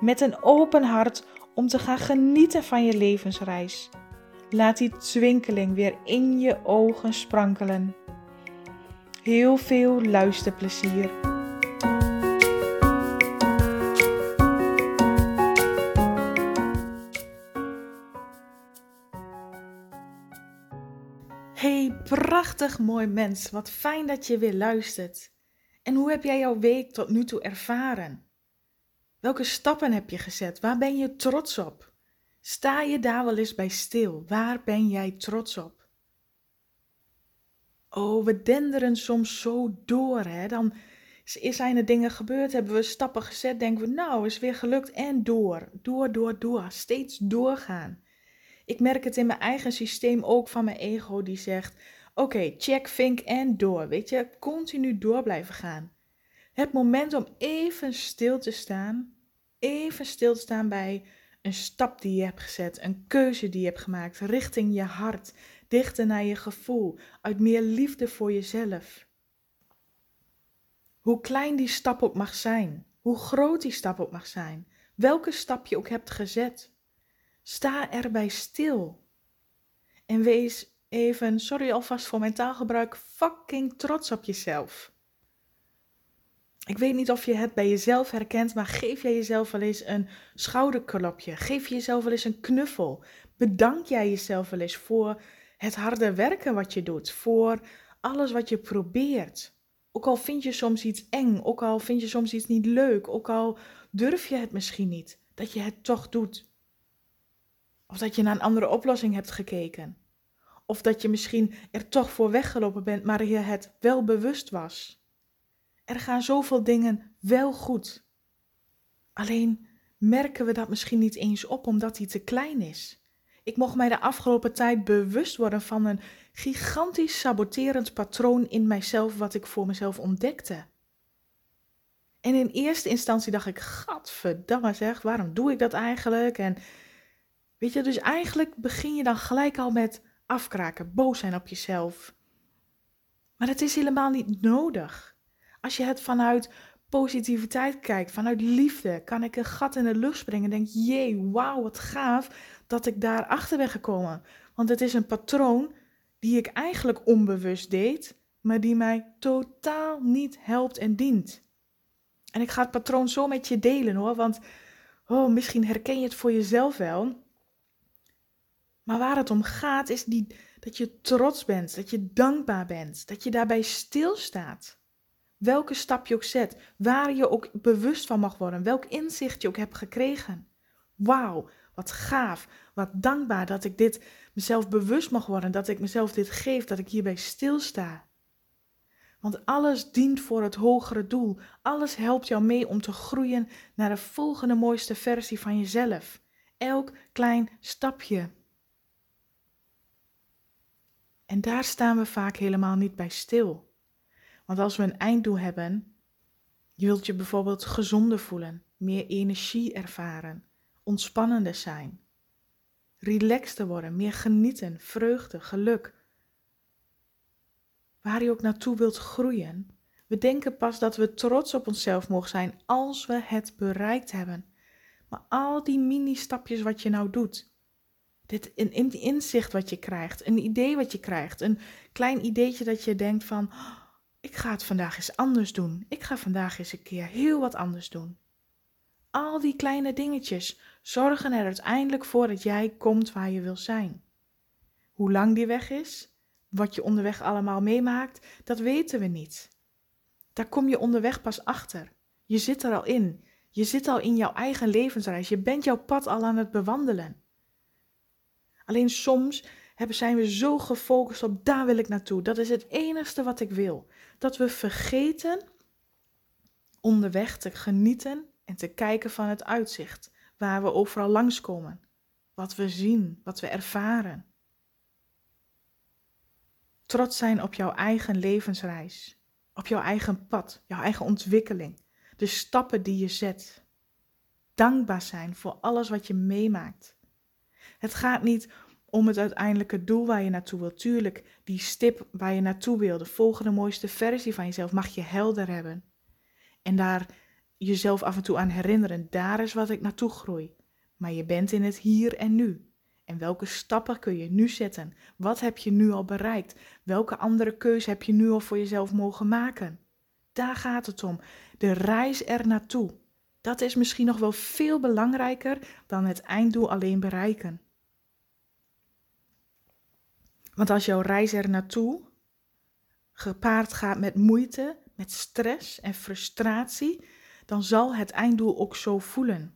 met een open hart om te gaan genieten van je levensreis. Laat die twinkeling weer in je ogen sprankelen. Heel veel luisterplezier. Hey, prachtig mooi mens. Wat fijn dat je weer luistert. En hoe heb jij jouw week tot nu toe ervaren? Welke stappen heb je gezet? Waar ben je trots op? Sta je daar wel eens bij stil? Waar ben jij trots op? Oh, we denderen soms zo door, hè? Dan zijn er dingen gebeurd, hebben we stappen gezet, denken we, nou, is weer gelukt en door, door, door, door, steeds doorgaan. Ik merk het in mijn eigen systeem ook van mijn ego die zegt, oké, check, vink en door, weet je, continu door blijven gaan. Het moment om even stil te staan even stilstaan bij een stap die je hebt gezet, een keuze die je hebt gemaakt richting je hart, dichter naar je gevoel, uit meer liefde voor jezelf. Hoe klein die stap ook mag zijn, hoe groot die stap ook mag zijn, welke stap je ook hebt gezet. Sta erbij stil. En wees even, sorry alvast voor mijn taalgebruik, fucking trots op jezelf. Ik weet niet of je het bij jezelf herkent, maar geef jij jezelf wel eens een schouderklopje? Geef je jezelf wel eens een knuffel? Bedank jij jezelf wel eens voor het harde werken wat je doet, voor alles wat je probeert? Ook al vind je soms iets eng, ook al vind je soms iets niet leuk, ook al durf je het misschien niet, dat je het toch doet. Of dat je naar een andere oplossing hebt gekeken. Of dat je misschien er toch voor weggelopen bent, maar je het wel bewust was. Er gaan zoveel dingen wel goed. Alleen merken we dat misschien niet eens op omdat hij te klein is. Ik mocht mij de afgelopen tijd bewust worden van een gigantisch saboterend patroon in mijzelf wat ik voor mezelf ontdekte. En in eerste instantie dacht ik, gadverdamme zeg, waarom doe ik dat eigenlijk? En weet je, dus eigenlijk begin je dan gelijk al met afkraken, boos zijn op jezelf. Maar het is helemaal niet nodig. Als je het vanuit positiviteit kijkt, vanuit liefde, kan ik een gat in de lucht springen en denk, jee, wauw, wat gaaf dat ik daar achter ben gekomen. Want het is een patroon die ik eigenlijk onbewust deed, maar die mij totaal niet helpt en dient. En ik ga het patroon zo met je delen hoor, want oh, misschien herken je het voor jezelf wel. Maar waar het om gaat is die, dat je trots bent, dat je dankbaar bent, dat je daarbij stilstaat. Welke stap je ook zet, waar je ook bewust van mag worden, welk inzicht je ook hebt gekregen. Wauw, wat gaaf, wat dankbaar dat ik dit mezelf bewust mag worden, dat ik mezelf dit geef, dat ik hierbij stilsta. Want alles dient voor het hogere doel. Alles helpt jou mee om te groeien naar de volgende mooiste versie van jezelf. Elk klein stapje. En daar staan we vaak helemaal niet bij stil. Want als we een einddoel hebben, je wilt je bijvoorbeeld gezonder voelen, meer energie ervaren, ontspannender zijn, relaxter worden, meer genieten, vreugde, geluk. Waar je ook naartoe wilt groeien, we denken pas dat we trots op onszelf mogen zijn als we het bereikt hebben. Maar al die mini-stapjes wat je nou doet, dit een inzicht wat je krijgt, een idee wat je krijgt, een klein ideetje dat je denkt van, ik ga het vandaag eens anders doen. Ik ga vandaag eens een keer heel wat anders doen. Al die kleine dingetjes zorgen er uiteindelijk voor dat jij komt waar je wil zijn. Hoe lang die weg is, wat je onderweg allemaal meemaakt, dat weten we niet. Daar kom je onderweg pas achter. Je zit er al in. Je zit al in jouw eigen levensreis. Je bent jouw pad al aan het bewandelen. Alleen soms hebben, zijn we zo gefocust op daar wil ik naartoe. Dat is het enige wat ik wil. Dat we vergeten onderweg te genieten en te kijken van het uitzicht, waar we overal langskomen, wat we zien, wat we ervaren. Trots zijn op jouw eigen levensreis, op jouw eigen pad, jouw eigen ontwikkeling, de stappen die je zet. Dankbaar zijn voor alles wat je meemaakt. Het gaat niet om het uiteindelijke doel waar je naartoe wilt. Tuurlijk, die stip waar je naartoe wil, de volgende mooiste versie van jezelf, mag je helder hebben. En daar jezelf af en toe aan herinneren, daar is wat ik naartoe groei. Maar je bent in het hier en nu. En welke stappen kun je nu zetten? Wat heb je nu al bereikt? Welke andere keuze heb je nu al voor jezelf mogen maken? Daar gaat het om. De reis er naartoe. Dat is misschien nog wel veel belangrijker dan het einddoel alleen bereiken. Want als jouw reis er naartoe gepaard gaat met moeite, met stress en frustratie, dan zal het einddoel ook zo voelen.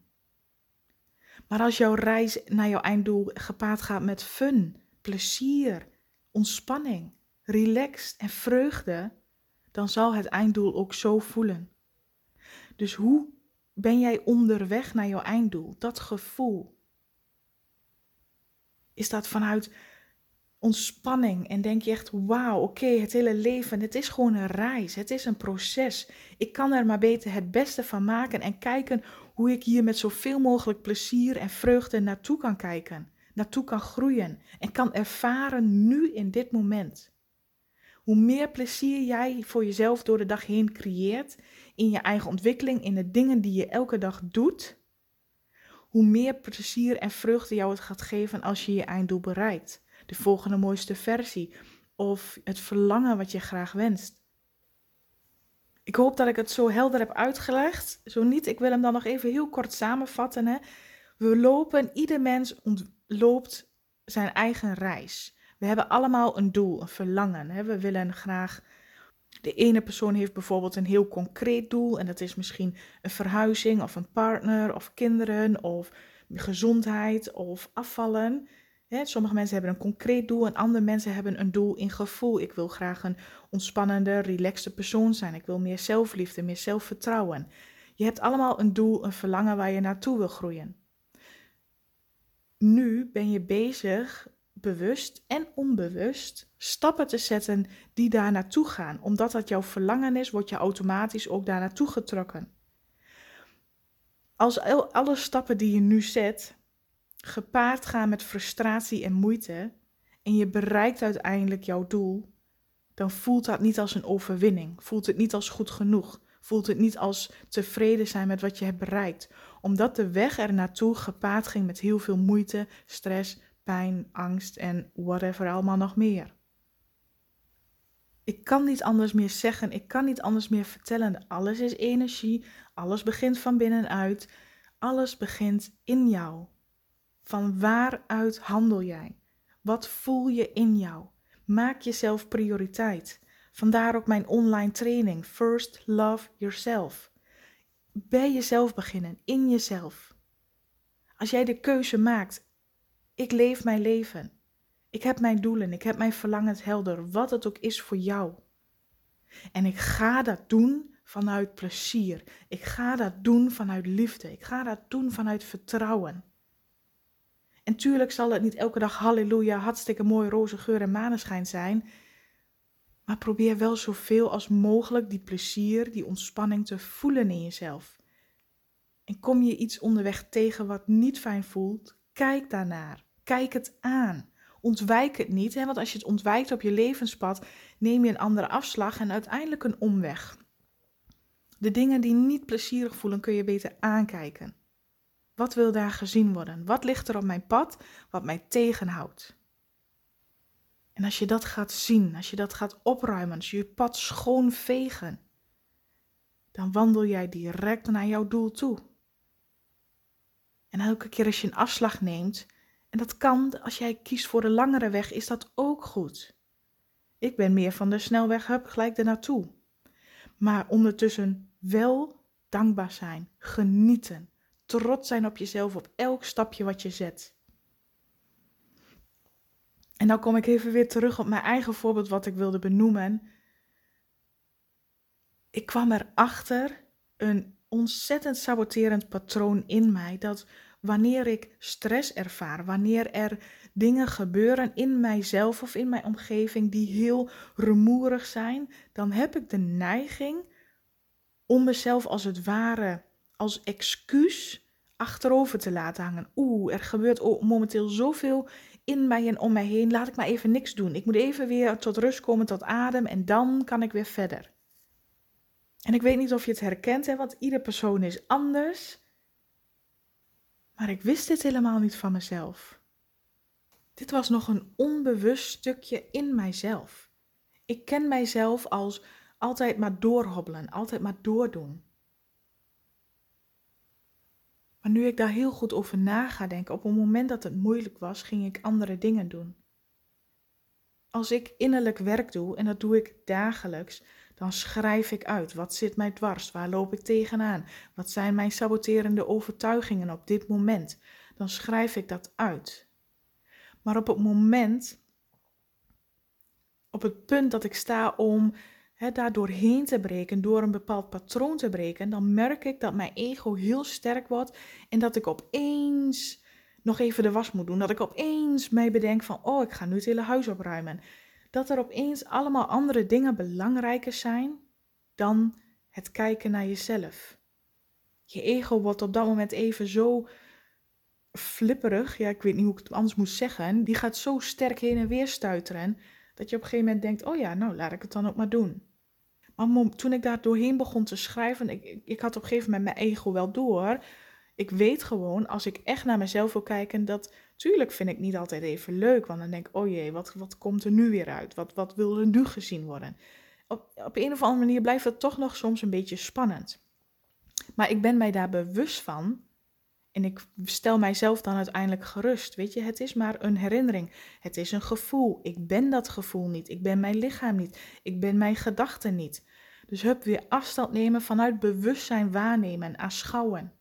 Maar als jouw reis naar jouw einddoel gepaard gaat met fun, plezier, ontspanning, relaxed en vreugde, dan zal het einddoel ook zo voelen. Dus hoe ben jij onderweg naar jouw einddoel? Dat gevoel. Is dat vanuit ontspanning en denk je echt, wauw, oké, het hele leven, het is gewoon een reis, het is een proces. Ik kan er maar beter het beste van maken en kijken hoe ik hier met zoveel mogelijk plezier en vreugde naartoe kan kijken, naartoe kan groeien en kan ervaren nu in dit moment. Hoe meer plezier jij voor jezelf door de dag heen creëert, in je eigen ontwikkeling, in de dingen die je elke dag doet, hoe meer plezier en vreugde jou het gaat geven als je je einddoel bereikt de volgende mooiste versie of het verlangen wat je graag wenst. Ik hoop dat ik het zo helder heb uitgelegd. Zo niet, ik wil hem dan nog even heel kort samenvatten. Hè. We lopen, ieder mens loopt zijn eigen reis. We hebben allemaal een doel, een verlangen. Hè. We willen graag. De ene persoon heeft bijvoorbeeld een heel concreet doel en dat is misschien een verhuizing of een partner of kinderen of gezondheid of afvallen sommige mensen hebben een concreet doel en andere mensen hebben een doel in gevoel. Ik wil graag een ontspannende, relaxte persoon zijn. Ik wil meer zelfliefde, meer zelfvertrouwen. Je hebt allemaal een doel, een verlangen waar je naartoe wil groeien. Nu ben je bezig, bewust en onbewust, stappen te zetten die daar naartoe gaan. Omdat dat jouw verlangen is, word je automatisch ook daar naartoe getrokken. Als alle stappen die je nu zet, gepaard gaan met frustratie en moeite en je bereikt uiteindelijk jouw doel, dan voelt dat niet als een overwinning. Voelt het niet als goed genoeg. Voelt het niet als tevreden zijn met wat je hebt bereikt. Omdat de weg er naartoe gepaard ging met heel veel moeite, stress, pijn, angst en whatever allemaal nog meer. Ik kan niet anders meer zeggen, ik kan niet anders meer vertellen. Alles is energie, alles begint van binnenuit, alles begint in jou. Van waaruit handel jij? Wat voel je in jou? Maak jezelf prioriteit. Vandaar ook mijn online training First Love Yourself. Bij jezelf beginnen, in jezelf. Als jij de keuze maakt, ik leef mijn leven. Ik heb mijn doelen, ik heb mijn verlangens helder, wat het ook is voor jou. En ik ga dat doen vanuit plezier. Ik ga dat doen vanuit liefde. Ik ga dat doen vanuit vertrouwen. En tuurlijk zal het niet elke dag halleluja, hartstikke mooi roze geur en maneschijn zijn. Maar probeer wel zoveel als mogelijk die plezier, die ontspanning te voelen in jezelf. En kom je iets onderweg tegen wat niet fijn voelt, kijk daarnaar. Kijk het aan. Ontwijk het niet, hè? want als je het ontwijkt op je levenspad, neem je een andere afslag en uiteindelijk een omweg. De dingen die niet plezierig voelen kun je beter aankijken. Wat wil daar gezien worden? Wat ligt er op mijn pad wat mij tegenhoudt? En als je dat gaat zien, als je dat gaat opruimen, als je je pad schoon vegen, dan wandel jij direct naar jouw doel toe. En elke keer als je een afslag neemt, en dat kan als jij kiest voor de langere weg, is dat ook goed. Ik ben meer van de snelweg, hup, gelijk er naartoe. Maar ondertussen wel dankbaar zijn, genieten, trots zijn op jezelf, op elk stapje wat je zet. En dan kom ik even weer terug op mijn eigen voorbeeld wat ik wilde benoemen. Ik kwam erachter een ontzettend saboterend patroon in mij dat wanneer ik stress ervaar, wanneer er dingen gebeuren in mijzelf of in mijn omgeving die heel rumoerig zijn, dan heb ik de neiging om mezelf als het ware als excuus achterover te laten hangen. Oeh, er gebeurt momenteel zoveel in mij en om mij heen. Laat ik maar even niks doen. Ik moet even weer tot rust komen, tot adem en dan kan ik weer verder. En ik weet niet of je het herkent, hè, want iedere persoon is anders. Maar ik wist dit helemaal niet van mezelf. Dit was nog een onbewust stukje in mijzelf. Ik ken mijzelf als altijd maar doorhobbelen, altijd maar doordoen. Maar nu ik daar heel goed over na ga denken, op het moment dat het moeilijk was, ging ik andere dingen doen. Als ik innerlijk werk doe, en dat doe ik dagelijks, dan schrijf ik uit. Wat zit mij dwars? Waar loop ik tegenaan? Wat zijn mijn saboterende overtuigingen op dit moment? Dan schrijf ik dat uit. Maar op het moment, op het punt dat ik sta om he, daar doorheen te breken, door een bepaald patroon te breken, dan merk ik dat mijn ego heel sterk wordt en dat ik opeens nog even de was moet doen. Dat ik opeens mij bedenk van, oh, ik ga nu het hele huis opruimen dat er opeens allemaal andere dingen belangrijker zijn dan het kijken naar jezelf. Je ego wordt op dat moment even zo flipperig, ja, ik weet niet hoe ik het anders moet zeggen, die gaat zo sterk heen en weer stuiteren, dat je op een gegeven moment denkt, oh ja, nou laat ik het dan ook maar doen. Toen ik daar doorheen begon te schrijven, ik, ik had op een gegeven moment mijn ego wel door, ik weet gewoon, als ik echt naar mezelf wil kijken, dat tuurlijk vind ik niet altijd even leuk. Want dan denk ik, oh jee, wat, wat komt er nu weer uit? Wat, wat wil er nu gezien worden? Op, op een of andere manier blijft het toch nog soms een beetje spannend. Maar ik ben mij daar bewust van. En ik stel mijzelf dan uiteindelijk gerust. Weet je, het is maar een herinnering. Het is een gevoel. Ik ben dat gevoel niet. Ik ben mijn lichaam niet. Ik ben mijn gedachten niet. Dus hup, weer afstand nemen vanuit bewustzijn waarnemen en aanschouwen.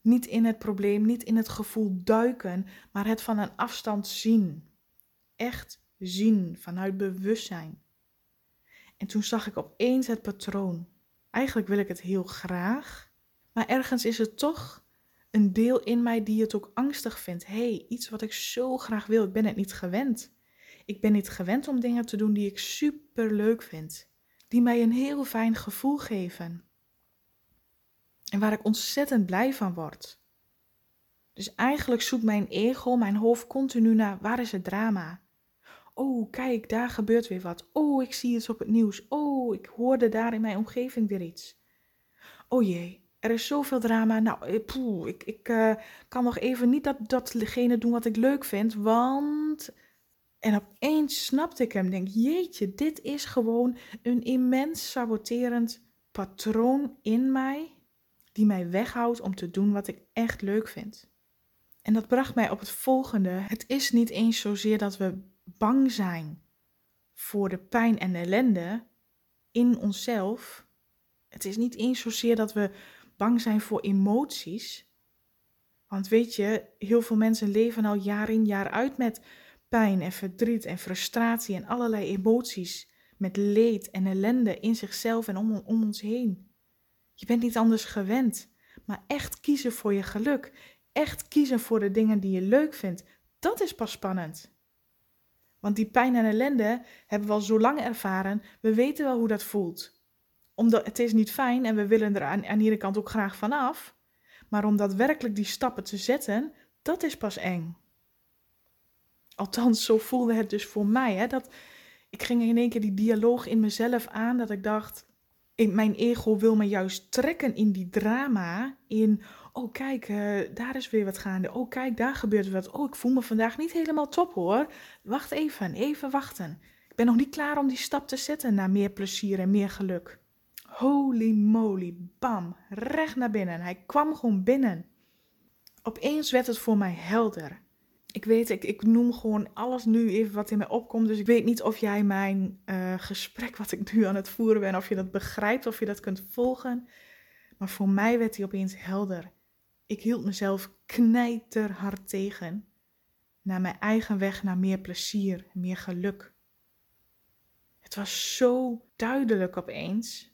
Niet in het probleem, niet in het gevoel duiken, maar het van een afstand zien. Echt zien vanuit bewustzijn. En toen zag ik opeens het patroon. Eigenlijk wil ik het heel graag, maar ergens is het toch een deel in mij die het ook angstig vindt. Hey, iets wat ik zo graag wil, ik ben het niet gewend. Ik ben niet gewend om dingen te doen die ik super leuk vind, die mij een heel fijn gevoel geven. En waar ik ontzettend blij van word. Dus eigenlijk zoekt mijn ego, mijn hoofd continu naar waar is het drama? Oh, kijk, daar gebeurt weer wat. Oh, ik zie iets op het nieuws. Oh, ik hoorde daar in mijn omgeving weer iets. Oh jee, er is zoveel drama. Nou, eh, poeh, ik, ik uh, kan nog even niet dat, datgene doen wat ik leuk vind, want... En opeens snapte ik hem. Denk, jeetje, dit is gewoon een immens saboterend patroon in mij die mij weghoudt om te doen wat ik echt leuk vind. En dat bracht mij op het volgende. Het is niet eens zozeer dat we bang zijn voor de pijn en de ellende in onszelf. Het is niet eens zozeer dat we bang zijn voor emoties. Want weet je, heel veel mensen leven al jaar in jaar uit met pijn en verdriet en frustratie en allerlei emoties. Met leed en ellende in zichzelf en om, om ons heen. Je bent niet anders gewend. Maar echt kiezen voor je geluk. Echt kiezen voor de dingen die je leuk vindt. Dat is pas spannend. Want die pijn en ellende hebben we al zo lang ervaren. We weten wel hoe dat voelt. Omdat het is niet fijn en we willen er aan, aan iedere kant ook graag vanaf. Maar om daadwerkelijk die stappen te zetten, dat is pas eng. Althans, zo voelde het dus voor mij. Hè, dat, ik ging in één keer die dialoog in mezelf aan. Dat ik dacht, mijn ego wil me juist trekken in die drama. In, oh kijk, uh, daar is weer wat gaande. Oh kijk, daar gebeurt wat. Oh, ik voel me vandaag niet helemaal top hoor. Wacht even, even wachten. Ik ben nog niet klaar om die stap te zetten naar meer plezier en meer geluk. Holy moly, bam, recht naar binnen. Hij kwam gewoon binnen. Opeens werd het voor mij helder ik weet, ik, noem gewoon alles nu even wat in mij opkomt. Dus ik weet niet of jij mijn uh, gesprek wat ik nu aan het voeren ben, of je dat begrijpt, of je dat kunt volgen. Maar voor mij werd hij opeens helder. Ik hield mezelf knijterhard tegen. Naar mijn eigen weg naar meer plezier, meer geluk. Het was zo duidelijk opeens.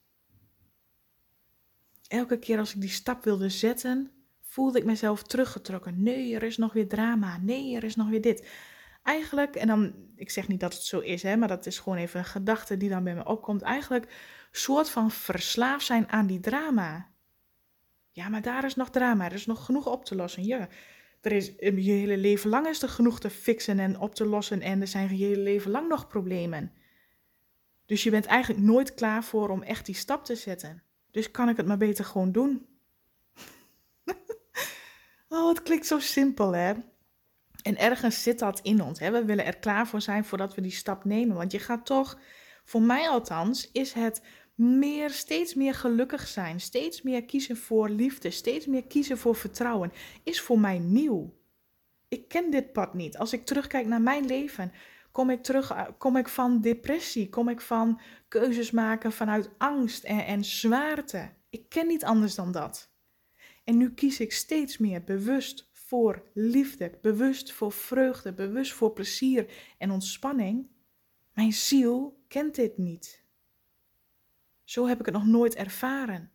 Elke keer als ik die stap wilde zetten, voelde ik mezelf teruggetrokken. Nee, er is nog weer drama. Nee, er is nog weer dit. Eigenlijk, en dan, ik zeg niet dat het zo is, hè, maar dat is gewoon even een gedachte die dan bij me opkomt. Eigenlijk soort van verslaafd zijn aan die drama. Ja, maar daar is nog drama. Er is nog genoeg op te lossen. Ja, er is je hele leven lang is er genoeg te fixen en op te lossen. En er zijn je hele leven lang nog problemen. Dus je bent eigenlijk nooit klaar voor om echt die stap te zetten. Dus kan ik het maar beter gewoon doen. oh, het klinkt zo simpel, hè? En ergens zit dat in ons. Hè? We willen er klaar voor zijn voordat we die stap nemen. Want je gaat toch, voor mij althans, is het meer, steeds meer gelukkig zijn. Steeds meer kiezen voor liefde. Steeds meer kiezen voor vertrouwen. Is voor mij nieuw. Ik ken dit pad niet. Als ik terugkijk naar mijn leven, kom ik terug, eh, kom ik van depressie, kom ik van keuzes maken vanuit angst en, en zwaarte. Ik ken niet anders dan dat. En nu kies ik steeds meer bewust voor liefde, bewust voor vreugde, bewust voor plezier en ontspanning. Mijn ziel kent dit niet. Zo heb ik het nog nooit ervaren.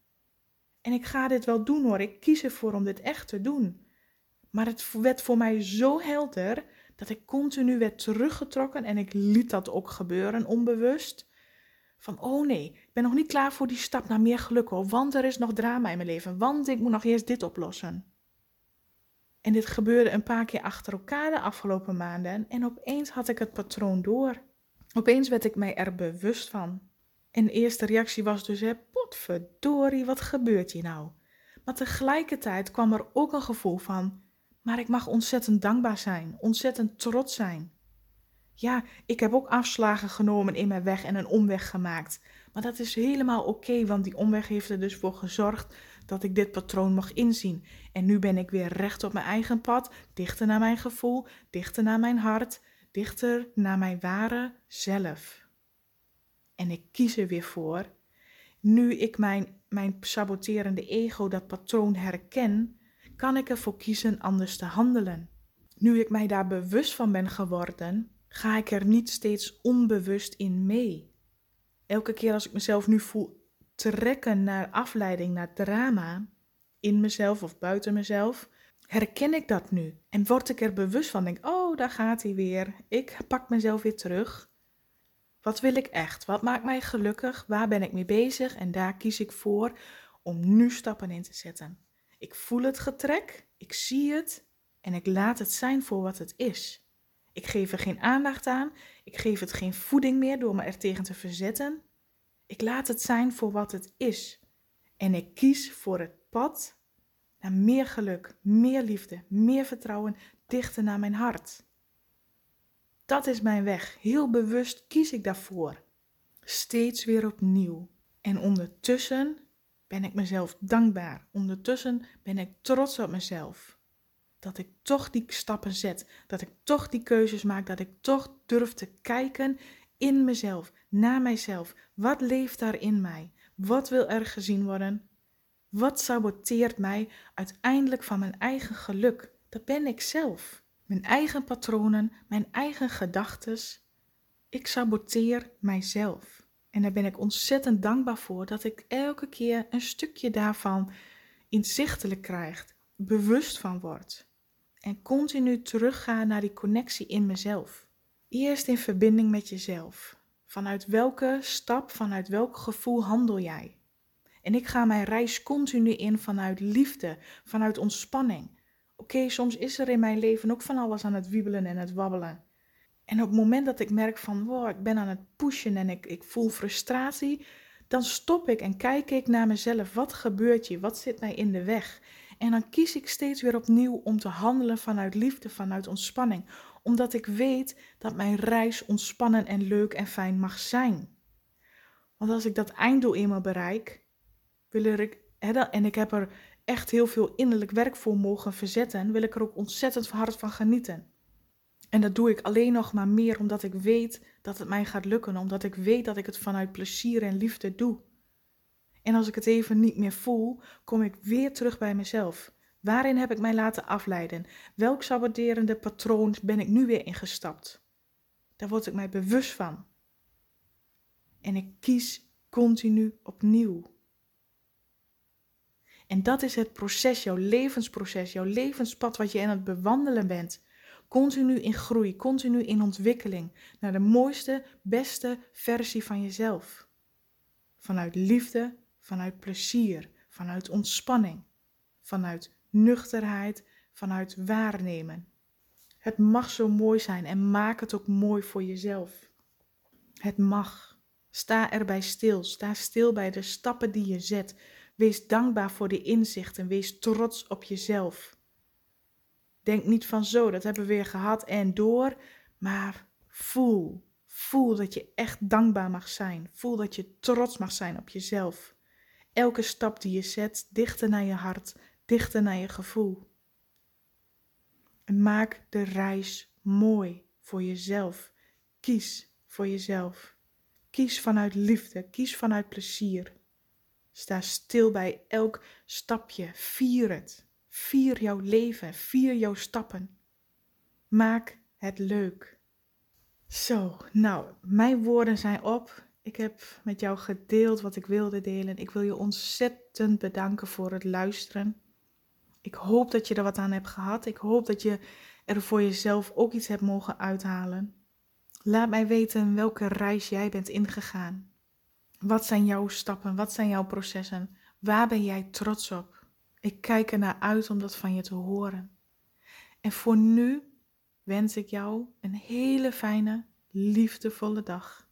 En ik ga dit wel doen hoor, ik kies ervoor om dit echt te doen. Maar het werd voor mij zo helder dat ik continu werd teruggetrokken en ik liet dat ook gebeuren onbewust. Van oh nee, ik ben nog niet klaar voor die stap naar meer geluk hoor, want er is nog drama in mijn leven, want ik moet nog eerst dit oplossen. En dit gebeurde een paar keer achter elkaar de afgelopen maanden en opeens had ik het patroon door. Opeens werd ik mij er bewust van. En de eerste reactie was dus, hè, potverdorie, wat gebeurt hier nou? Maar tegelijkertijd kwam er ook een gevoel van, maar ik mag ontzettend dankbaar zijn, ontzettend trots zijn. Ja, ik heb ook afslagen genomen in mijn weg en een omweg gemaakt. Maar dat is helemaal oké, want die omweg heeft er dus voor gezorgd dat ik dit patroon mag inzien. En nu ben ik weer recht op mijn eigen pad, dichter naar mijn gevoel, dichter naar mijn hart, dichter naar mijn ware zelf. En ik kies er weer voor, nu ik mijn, mijn saboterende ego, dat patroon herken, kan ik ervoor kiezen anders te handelen. Nu ik mij daar bewust van ben geworden, ga ik er niet steeds onbewust in mee. Elke keer als ik mezelf nu voel trekken naar afleiding, naar drama, in mezelf of buiten mezelf, herken ik dat nu en word ik er bewust van. Denk, oh, daar gaat hij weer. Ik pak mezelf weer terug. Wat wil ik echt? Wat maakt mij gelukkig? Waar ben ik mee bezig? En daar kies ik voor om nu stappen in te zetten. Ik voel het getrek, ik zie het en ik laat het zijn voor wat het is. Ik geef er geen aandacht aan, ik geef het geen voeding meer door me er tegen te verzetten. Ik laat het zijn voor wat het is. En ik kies voor het pad naar meer geluk, meer liefde, meer vertrouwen, dichter naar mijn hart. Dat is mijn weg. Heel bewust kies ik daarvoor. Steeds weer opnieuw. En ondertussen ben ik mezelf dankbaar. Ondertussen ben ik trots op mezelf. Dat ik toch die stappen zet. Dat ik toch die keuzes maak. Dat ik toch durf te kijken in mezelf, naar mijzelf. Wat leeft daar in mij? Wat wil er gezien worden? Wat saboteert mij uiteindelijk van mijn eigen geluk? Dat ben ik zelf. Mijn eigen patronen, mijn eigen gedachten. Ik saboteer mijzelf. En daar ben ik ontzettend dankbaar voor dat ik elke keer een stukje daarvan inzichtelijk krijg, bewust van word. En continu terugga naar die connectie in mezelf. Eerst in verbinding met jezelf. Vanuit welke stap, vanuit welk gevoel handel jij? En ik ga mijn reis continu in vanuit liefde, vanuit ontspanning. Oké, soms is er in mijn leven ook van alles aan het wiebelen en het wabbelen. En op het moment dat ik merk van, wow, ik ben aan het pushen en ik, ik voel frustratie, dan stop ik en kijk ik naar mezelf. Wat gebeurt hier? Wat zit mij in de weg? En dan kies ik steeds weer opnieuw om te handelen vanuit liefde, vanuit ontspanning. Omdat ik weet dat mijn reis ontspannen en leuk en fijn mag zijn. Want als ik dat einddoel eenmaal bereik, wil ik, en ik heb er echt heel veel innerlijk werk voor mogen verzetten, wil ik er ook ontzettend hard van genieten. En dat doe ik alleen nog maar meer omdat ik weet dat het mij gaat lukken, omdat ik weet dat ik het vanuit plezier en liefde doe. En als ik het even niet meer voel, kom ik weer terug bij mezelf. Waarin heb ik mij laten afleiden? Welk saboterende patroon ben ik nu weer ingestapt? Daar word ik mij bewust van. En ik kies continu opnieuw. En dat is het proces, jouw levensproces, jouw levenspad wat je aan het bewandelen bent. Continu in groei, continu in ontwikkeling naar de mooiste, beste versie van jezelf. Vanuit liefde, vanuit plezier, vanuit ontspanning, vanuit nuchterheid, vanuit waarnemen. Het mag zo mooi zijn en maak het ook mooi voor jezelf. Het mag. Sta erbij stil. Sta stil bij de stappen die je zet. Wees dankbaar voor de inzichten. Wees trots op jezelf. Denk niet van zo, dat hebben we weer gehad en door. Maar voel. Voel dat je echt dankbaar mag zijn. Voel dat je trots mag zijn op jezelf. Elke stap die je zet, dichter naar je hart, dichter naar je gevoel. En maak de reis mooi voor jezelf. Kies voor jezelf. Kies vanuit liefde, kies vanuit plezier. Sta stil bij elk stapje. Vier het. Vier jouw leven, vier jouw stappen. Maak het leuk. Zo, nou, mijn woorden zijn op. Ik heb met jou gedeeld wat ik wilde delen. Ik wil je ontzettend bedanken voor het luisteren. Ik hoop dat je er wat aan hebt gehad. Ik hoop dat je er voor jezelf ook iets hebt mogen uithalen. Laat mij weten welke reis jij bent ingegaan. Wat zijn jouw stappen? Wat zijn jouw processen? Waar ben jij trots op? Ik kijk er naar uit om dat van je te horen. En voor nu wens ik jou een hele fijne, liefdevolle dag.